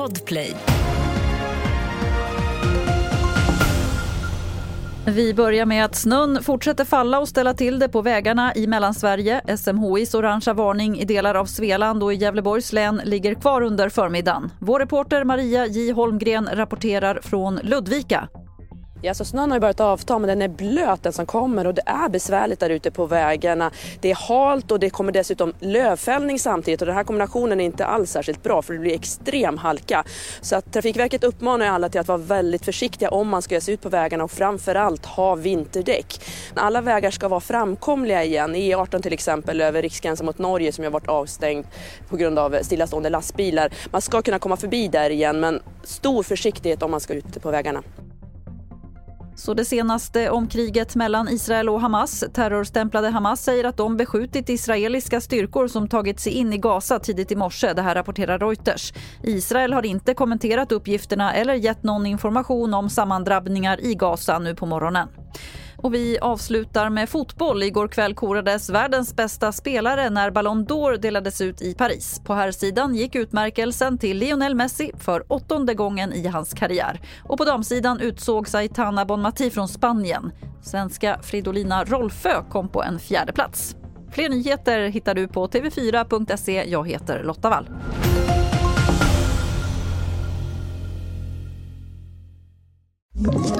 Podplay. Vi börjar med att snön fortsätter falla och ställa till det på vägarna i Mellansverige. SMHIs orangea varning i delar av Svealand och i Gävleborgs län ligger kvar under förmiddagen. Vår reporter Maria J Holmgren rapporterar från Ludvika. Ja, så snön har ju börjat avta men den är blöt den som kommer och det är besvärligt där ute på vägarna. Det är halt och det kommer dessutom lövfällning samtidigt och den här kombinationen är inte alls särskilt bra för det blir extrem halka. Så att Trafikverket uppmanar alla till att vara väldigt försiktiga om man ska ge sig ut på vägarna och framförallt ha vinterdäck. Alla vägar ska vara framkomliga igen. E18 till exempel över riksgränsen mot Norge som har varit avstängd på grund av stillastående lastbilar. Man ska kunna komma förbi där igen men stor försiktighet om man ska ut på vägarna. Så det senaste om kriget mellan Israel och Hamas. Terrorstämplade Hamas säger att de beskjutit israeliska styrkor som tagit sig in i Gaza tidigt i morse. Det här rapporterar Reuters. Israel har inte kommenterat uppgifterna eller gett någon information om sammandrabbningar i Gaza nu på morgonen. Och vi avslutar med fotboll. Igår kväll korades världens bästa spelare när Ballon d'Or delades ut i Paris. På här sidan gick utmärkelsen till Lionel Messi för åttonde gången i hans karriär. Och på damsidan utsågs Aitana Bonmati från Spanien. Svenska Fridolina Rolfö kom på en fjärde plats. Fler nyheter hittar du på tv4.se. Jag heter Lotta Wall. Ett